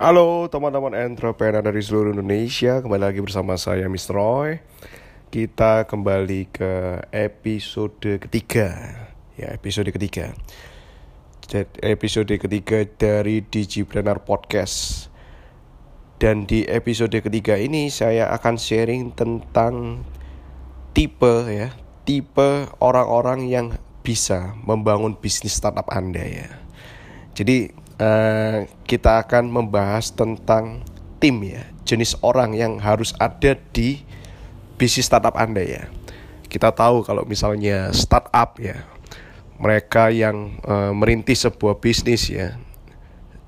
Halo teman-teman entrepreneur dari seluruh Indonesia. Kembali lagi bersama saya Mr. Roy. Kita kembali ke episode ketiga. Ya episode ketiga. Episode ketiga dari Digipreneur Podcast. Dan di episode ketiga ini saya akan sharing tentang Tipe ya Tipe orang-orang yang bisa membangun bisnis startup Anda ya. Jadi uh, kita akan membahas tentang tim ya, jenis orang yang harus ada di bisnis startup Anda ya. Kita tahu kalau misalnya startup ya, mereka yang uh, merintis sebuah bisnis ya,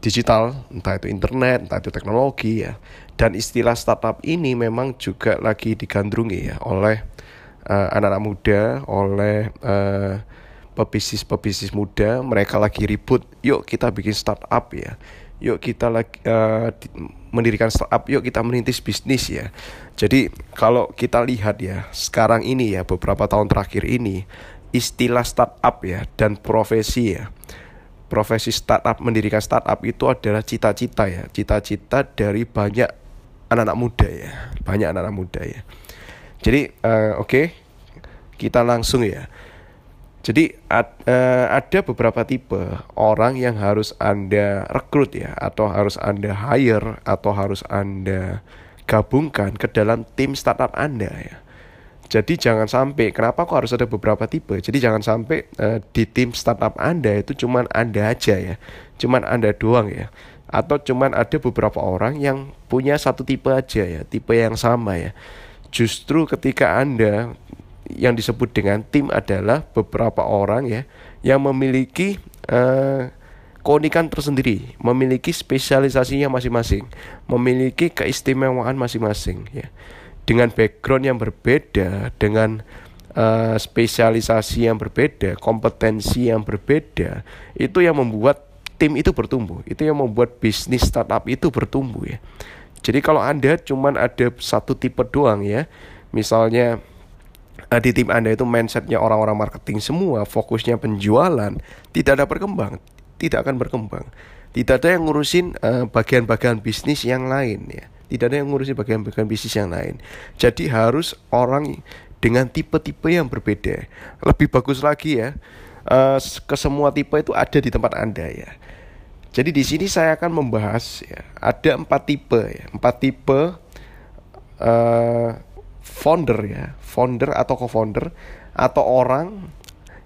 digital, entah itu internet, entah itu teknologi ya. Dan istilah startup ini memang juga lagi digandrungi ya oleh eh, anak-anak uh, muda, oleh uh, pebisnis-pebisnis muda mereka lagi ribut yuk kita bikin startup ya. Yuk kita lagi uh, mendirikan startup yuk kita merintis bisnis ya. Jadi kalau kita lihat ya sekarang ini ya beberapa tahun terakhir ini istilah startup ya dan profesi ya profesi startup mendirikan startup itu adalah cita-cita ya cita-cita dari banyak anak-anak muda ya banyak anak-anak muda ya. Jadi uh, oke okay, kita langsung ya jadi ad, uh, ada beberapa tipe orang yang harus Anda rekrut ya atau harus Anda hire atau harus Anda gabungkan ke dalam tim startup Anda ya. Jadi jangan sampai kenapa kok harus ada beberapa tipe. Jadi jangan sampai uh, di tim startup Anda itu cuman Anda aja ya. Cuman Anda doang ya. Atau cuman ada beberapa orang yang punya satu tipe aja ya, tipe yang sama ya. Justru ketika Anda yang disebut dengan tim adalah beberapa orang ya yang memiliki uh, keunikan tersendiri, memiliki spesialisasinya masing-masing, memiliki keistimewaan masing-masing ya. Dengan background yang berbeda, dengan uh, spesialisasi yang berbeda, kompetensi yang berbeda, itu yang membuat tim itu bertumbuh. Itu yang membuat bisnis startup itu bertumbuh ya. Jadi kalau Anda cuma ada satu tipe doang ya, misalnya uh, di tim Anda itu mindsetnya orang-orang marketing semua, fokusnya penjualan, tidak ada berkembang, tidak akan berkembang. Tidak ada yang ngurusin eh, bagian-bagian bisnis yang lain ya. Tidak ada yang ngurusin bagian-bagian bisnis yang lain. Jadi harus orang dengan tipe-tipe yang berbeda. Lebih bagus lagi ya, uh, ke semua tipe itu ada di tempat Anda ya. Jadi di sini saya akan membahas ya, ada empat tipe ya, empat tipe uh, founder ya, founder atau co-founder atau orang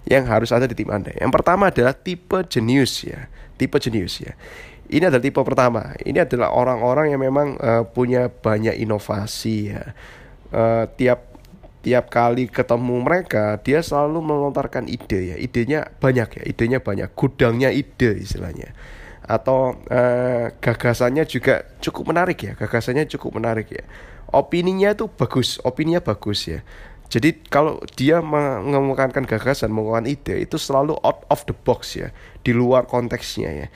yang harus ada di tim Anda. Yang pertama adalah tipe jenius ya, tipe jenius ya. Ini adalah tipe pertama. Ini adalah orang-orang yang memang uh, punya banyak inovasi ya. Uh, tiap tiap kali ketemu mereka dia selalu melontarkan ide ya. Idenya banyak ya, idenya banyak, gudangnya ide istilahnya. Atau uh, gagasannya juga cukup menarik ya, gagasannya cukup menarik ya opininya itu bagus, opininya bagus ya. Jadi kalau dia mengemukakan gagasan, mengemukakan ide itu selalu out of the box ya, di luar konteksnya ya.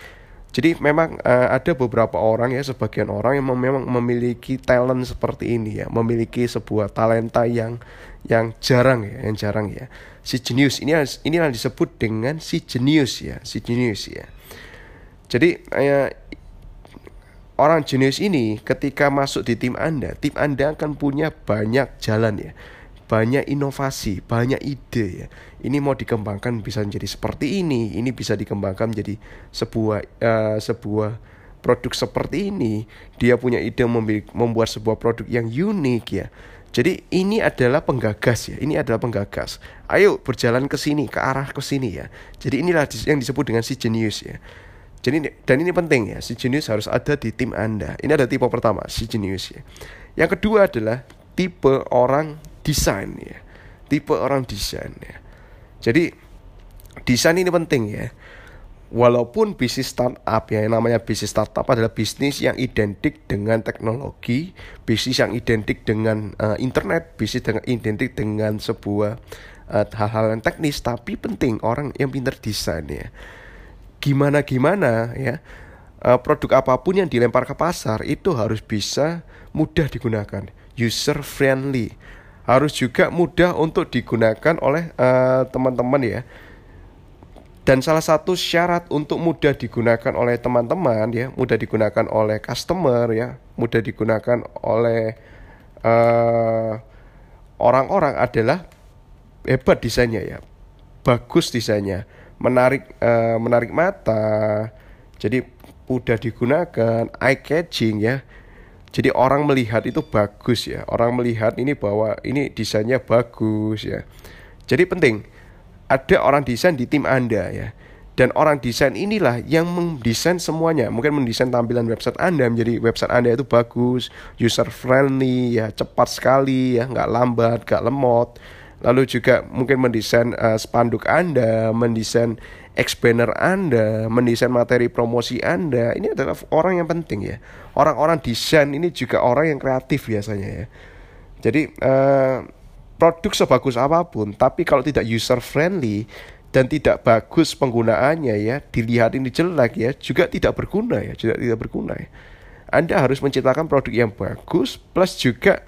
Jadi memang uh, ada beberapa orang ya, sebagian orang yang memang memiliki talent seperti ini ya, memiliki sebuah talenta yang yang jarang ya, yang jarang ya. Si jenius ini inilah disebut dengan si jenius ya, si jenius ya. Jadi uh, orang jenius ini ketika masuk di tim Anda, tim Anda akan punya banyak jalan ya. Banyak inovasi, banyak ide ya. Ini mau dikembangkan bisa menjadi seperti ini, ini bisa dikembangkan menjadi sebuah uh, sebuah produk seperti ini. Dia punya ide membuat sebuah produk yang unik ya. Jadi ini adalah penggagas ya, ini adalah penggagas. Ayo berjalan ke sini, ke arah ke sini ya. Jadi inilah yang disebut dengan si jenius ya. Jadi dan ini penting ya, si jenius harus ada di tim Anda. Ini ada tipe pertama, si jenius ya. Yang kedua adalah tipe orang desain ya. Tipe orang desain ya. Jadi desain ini penting ya. Walaupun bisnis startup ya, yang namanya bisnis startup adalah bisnis yang identik dengan teknologi, bisnis yang identik dengan uh, internet, bisnis dengan identik dengan sebuah eh, hal-hal uh, yang teknis, tapi penting orang yang pintar desain ya gimana gimana ya uh, produk apa pun yang dilempar ke pasar itu harus bisa mudah digunakan user friendly. Harus juga mudah untuk digunakan oleh uh, teman-teman ya. Dan salah satu syarat untuk mudah digunakan oleh teman-teman ya, mudah digunakan oleh customer ya, mudah digunakan oleh orang eh, orang-orang adalah hebat desainnya ya, bagus desainnya, menarik uh, menarik mata, jadi mudah digunakan, eye catching ya. Jadi orang melihat itu bagus ya, orang melihat ini bahwa ini desainnya bagus ya. Jadi penting ada orang desain di tim Anda ya. Dan orang desain inilah yang mendesain semuanya. Mungkin mendesain tampilan website Anda menjadi website Anda itu bagus, user friendly, ya cepat sekali, ya nggak lambat, nggak lemot. Lalu juga mungkin mendesain uh, spanduk Anda, mendesain expander Anda, mendesain materi promosi Anda. Ini adalah orang yang penting ya. Orang-orang desain ini juga orang yang kreatif biasanya ya. Jadi uh, produk sebagus apa pun, tapi kalau tidak user friendly dan tidak bagus penggunaannya ya, dilihat ini jelek ya, juga tidak berguna ya, juga tidak berguna ya. Anda harus menciptakan produk yang bagus plus juga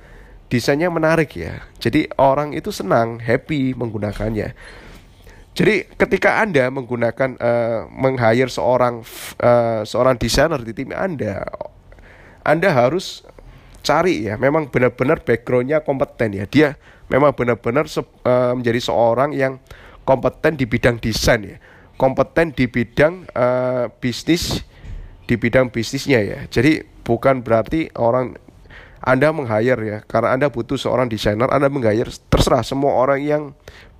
desainnya menarik ya. Jadi orang itu senang, happy menggunakannya. Jadi ketika Anda menggunakan uh, meng-hire seorang uh, seorang desainer di tim Anda, Anda harus cari ya, memang benar-benar backgroundnya kompeten ya. Dia memang benar-benar se uh, menjadi seorang yang kompeten di bidang desain ya kompeten di bidang uh, bisnis di bidang bisnisnya ya jadi bukan berarti orang anda meng-hire ya karena Anda butuh seorang desainer Anda meng-hire terserah semua orang yang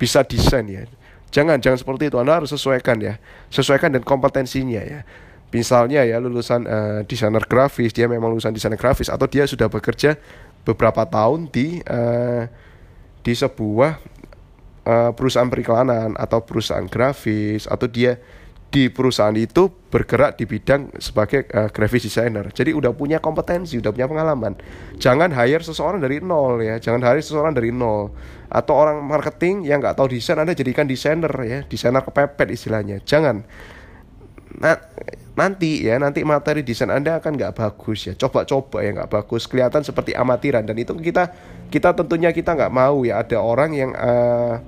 bisa desain ya. Jangan jangan seperti itu. Anda harus sesuaikan ya sesuaikan dan kompetensinya ya. Misalnya ya lulusan uh, desainer grafis dia memang lulusan desainer grafis atau dia sudah bekerja beberapa tahun di uh, di sebuah uh, perusahaan periklanan atau perusahaan grafis atau dia di perusahaan itu bergerak di bidang sebagai uh, graphic designer. Jadi udah punya kompetensi, udah punya pengalaman. Jangan hire seseorang dari nol ya, jangan hire seseorang dari nol. Atau orang marketing yang nggak tahu desain Anda jadikan desainer ya, desainer kepepet istilahnya. Jangan. Nah, nanti ya nanti materi desain anda akan nggak bagus ya coba-coba ya nggak bagus kelihatan seperti amatiran dan itu kita kita tentunya kita nggak mau ya ada orang yang uh,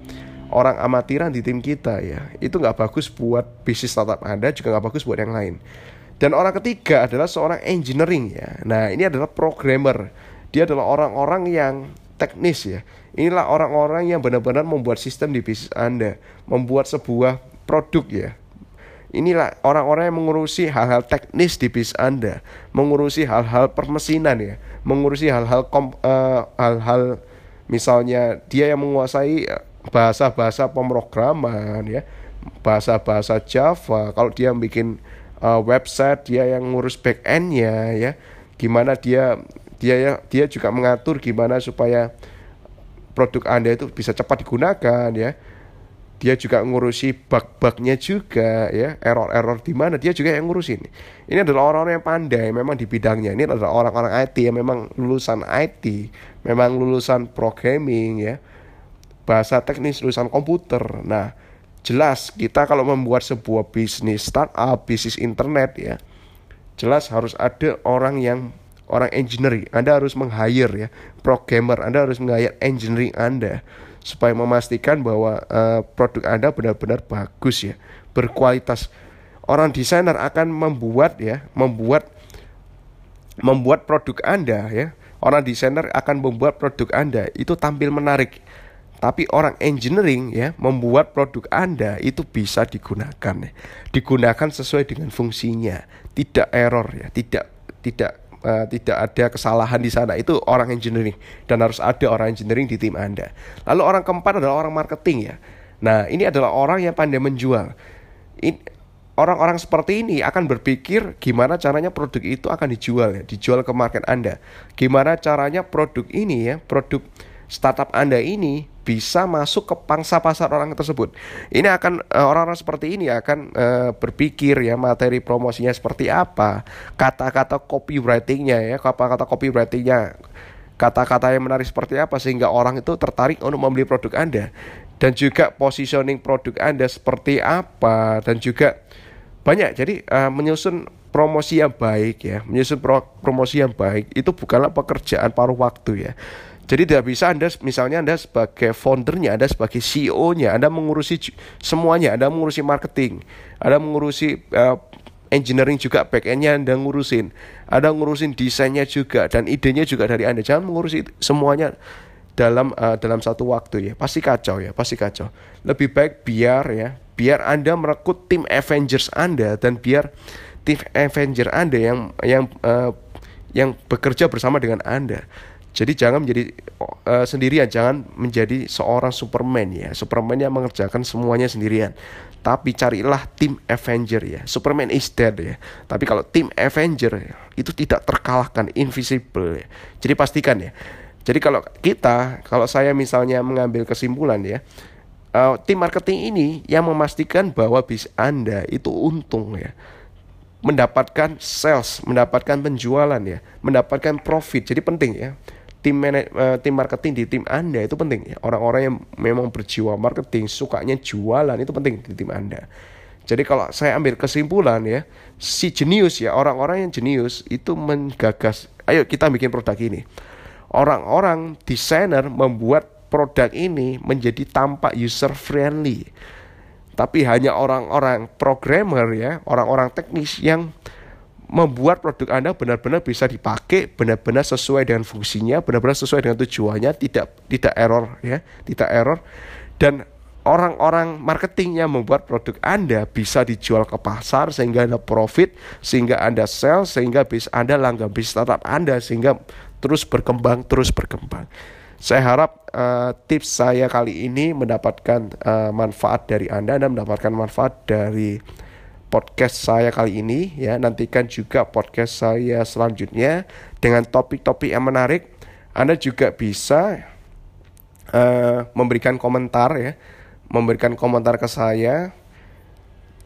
orang amatiran di tim kita ya. Itu nggak bagus buat bisnis startup anda juga nggak bagus buat yang lain. Dan orang ketiga adalah seorang engineering ya. Nah ini adalah programmer. Dia adalah orang-orang yang teknis ya. Inilah orang-orang yang benar-benar membuat sistem di bisnis anda membuat sebuah produk ya. Inilah orang-orang yang mengurusi hal-hal teknis di bis Anda, mengurusi hal-hal permesinan ya, mengurusi hal-hal uh, hal-hal misalnya dia yang menguasai eh, bahasa-bahasa pemrograman ya, bahasa-bahasa Java. Kalau dia bikin uh, website, dia yang ngurus back endnya ya, gimana dia dia ya dia juga mengatur gimana supaya produk Anda itu bisa cepat digunakan ya. Dia juga ngurusi bug-bugnya juga ya. Error-error di mana dia juga yang ngurusin. Ini adalah orang-orang yang pandai memang di bidangnya. Ini adalah orang-orang IT yang memang lulusan IT memang lulusan programming ya bahasa teknis lulusan komputer nah jelas kita kalau membuat sebuah bisnis startup bisnis internet ya jelas harus ada orang yang orang engineering Anda harus meng-hire ya programmer Anda harus meng-hire engineering Anda supaya memastikan bahwa uh, produk Anda benar-benar bagus ya, berkualitas. Orang desainer akan membuat ya, membuat membuat produk Anda ya. Orang desainer akan membuat produk Anda itu tampil menarik. Tapi orang engineering ya membuat produk Anda itu bisa digunakan ya. Digunakan sesuai dengan fungsinya, tidak error ya, tidak tidak uh, tidak ada kesalahan di sana itu orang engineering dan harus ada orang engineering di tim Anda. Lalu orang keempat adalah orang marketing ya. Nah, ini adalah orang yang pandai menjual. orang-orang seperti ini akan berpikir gimana caranya produk itu akan dijual ya, dijual ke market Anda. Gimana caranya produk ini ya, produk startup Anda ini bisa masuk ke pangsa pasar orang tersebut. Ini akan uh, orang-orang seperti ini akan uh, berpikir ya materi promosinya seperti apa, kata-kata copywritingnya ya, kata-kata copywritingnya, kata-kata yang menarik seperti apa sehingga orang itu tertarik untuk membeli produk Anda dan juga positioning produk Anda seperti apa dan juga banyak. Jadi uh, menyusun promosi yang baik ya, menyusun pro promosi yang baik itu bukanlah pekerjaan paruh waktu ya Jadi tidak bisa Anda misalnya Anda sebagai foundernya, Anda sebagai CEO-nya, Anda mengurusi semuanya, Anda mengurusi marketing, Anda mengurusi uh, engineering juga back endnya Anda ngurusin, Anda ngurusin desainnya juga dan idenya juga dari Anda. Jangan mengurusi semuanya dalam uh, dalam satu waktu ya. Pasti kacau ya, pasti kacau. Lebih baik biar ya, biar Anda merekrut tim Avengers Anda dan biar tim Avenger Anda yang yang uh, yang bekerja bersama dengan Anda jadi jangan menjadi uh, sendirian, jangan menjadi seorang Superman ya. Superman yang mengerjakan semuanya sendirian. Tapi carilah tim Avenger ya. Superman is dead ya. Tapi kalau tim Avenger itu tidak terkalahkan, invisible ya. Jadi pastikan ya. Jadi kalau kita, kalau saya misalnya mengambil kesimpulan ya, uh, tim marketing ini yang memastikan bahwa bis Anda itu untung ya mendapatkan sales, mendapatkan penjualan ya, mendapatkan profit. Jadi penting ya tim manage, uh, tim marketing di tim Anda itu penting. Orang-orang yang memang berjiwa marketing, sukanya jualan itu penting di tim Anda. Jadi kalau saya ambil kesimpulan ya, si jenius ya, orang-orang yang jenius itu menggagas, ayo kita bikin produk ini. Orang-orang desainer membuat produk ini menjadi tampak user friendly. Tapi hanya orang-orang programmer ya, orang-orang teknis yang membuat produk Anda benar-benar bisa dipakai, benar-benar sesuai dengan fungsinya, benar-benar sesuai dengan tujuannya, tidak tidak error ya, tidak error. Dan orang-orang marketing yang membuat produk Anda bisa dijual ke pasar sehingga Anda profit, sehingga Anda sell, sehingga bis Anda langgam bis startup Anda sehingga terus berkembang, terus berkembang. Saya harap uh, tips saya kali ini mendapatkan uh, manfaat dari Anda dan mendapatkan manfaat dari podcast saya kali ini ya. Nantikan juga podcast saya selanjutnya dengan topik-topik yang menarik. Anda juga bisa uh, memberikan komentar ya, memberikan komentar ke saya.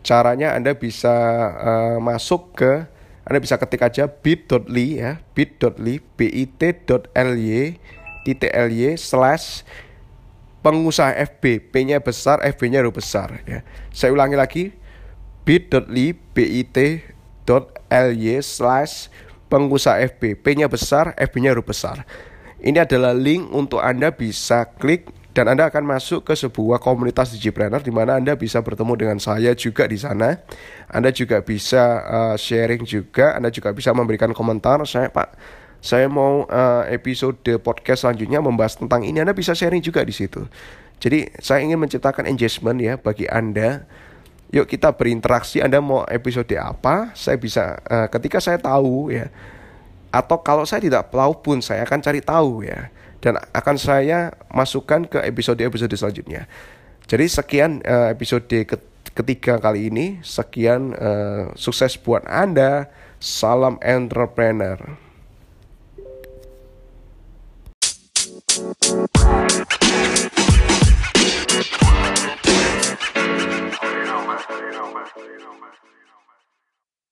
Caranya Anda bisa uh, masuk ke Anda bisa ketik aja bit.ly ya, bit.ly bit.ly ly slash pengusaha FB, P-nya besar, FB-nya besar ya. Saya ulangi lagi bit.ly bit.ly slash pengusaha FB P-nya besar, FB-nya huruf besar Ini adalah link untuk Anda bisa klik dan Anda akan masuk ke sebuah komunitas Digipreneur di mana Anda bisa bertemu dengan saya juga di sana. Anda juga bisa uh, sharing juga, Anda juga bisa memberikan komentar. Saya Pak, saya mau uh, episode podcast selanjutnya membahas tentang ini. Anda bisa sharing juga di situ. Jadi saya ingin menciptakan engagement ya bagi Anda yuk kita berinteraksi Anda mau episode apa saya bisa uh, ketika saya tahu ya atau kalau saya tidak tahu pun saya akan cari tahu ya dan akan saya masukkan ke episode-episode selanjutnya. Jadi sekian uh, episode ketiga kali ini. Sekian uh, sukses buat Anda. Salam entrepreneur. on, man.